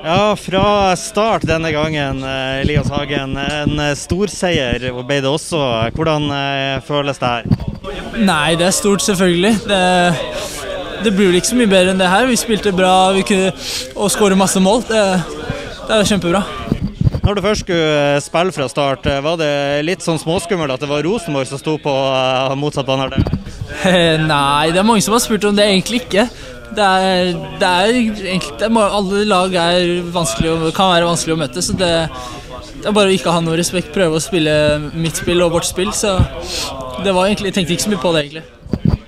Ja, fra start denne gangen, eh, Elias Hagen. En eh, storseier ble det også. Hvordan eh, føles det her? Nei, det er stort, selvfølgelig. Det, det blir vel ikke så mye bedre enn det her. Vi spilte bra vi kunne, og skåret masse mål. Det, det er kjempebra. Når du først skulle spille fra start, var det litt sånn småskummelt at det var Rosenborg som sto på motsatt banehalvdel? Nei, det er mange som har spurt om det. Egentlig ikke. Det er, det er egentlig Alle lag vanskelig, kan være vanskelig å møte, så det, det er bare å ikke ha noe respekt. Prøve å spille mitt spill og vårt spill. Så det var egentlig, jeg tenkte ikke så mye på det, egentlig.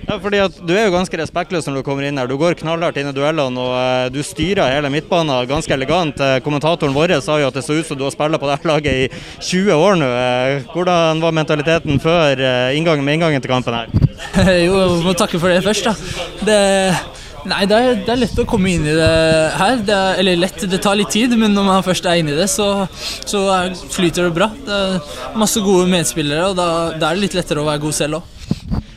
Ja, fordi at Du er jo ganske respektløs når du kommer inn her. Du går knallhardt inn i duellene og uh, du styrer hele midtbanen ganske elegant. Uh, kommentatoren vår sa jo at det så ut som du har spilt på dette laget i 20 år nå. Uh, hvordan var mentaliteten før inngangen, med inngangen til kampen her? jo, jeg må takke for det først. da. Det Nei, det er, det er, lett å komme inn i det her. Det er, eller lett, det tar litt tid, men når man først er inne i det, så, så er, flyter det bra. Det er masse gode medspillere, og da, da er det litt lettere å være god selv òg.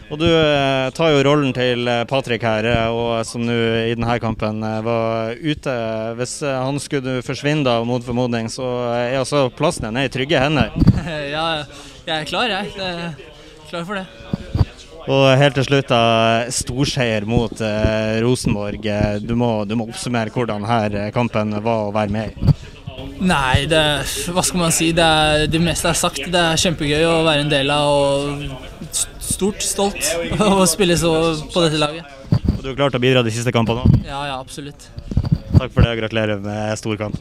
Og Du eh, tar jo rollen til eh, Patrick her, eh, og som nå i denne kampen var ute. Hvis han skulle forsvinne da, mot formodning, så er altså plassen din i trygge hender? ja, jeg er klar, jeg. jeg er klar for det. Og helt til slutt, da, storseier mot eh, Rosenborg. Du må, du må, oppsummere hvordan her kampen var å være med i. Nei, det, hva skal man si. Det, er, det meste er sagt. Det er kjempegøy å være en del av og stort stolt å spille så på dette laget. Og Du har klart å bidra de siste kampene? Ja, ja, absolutt. Takk for det og gratulerer med stor kamp.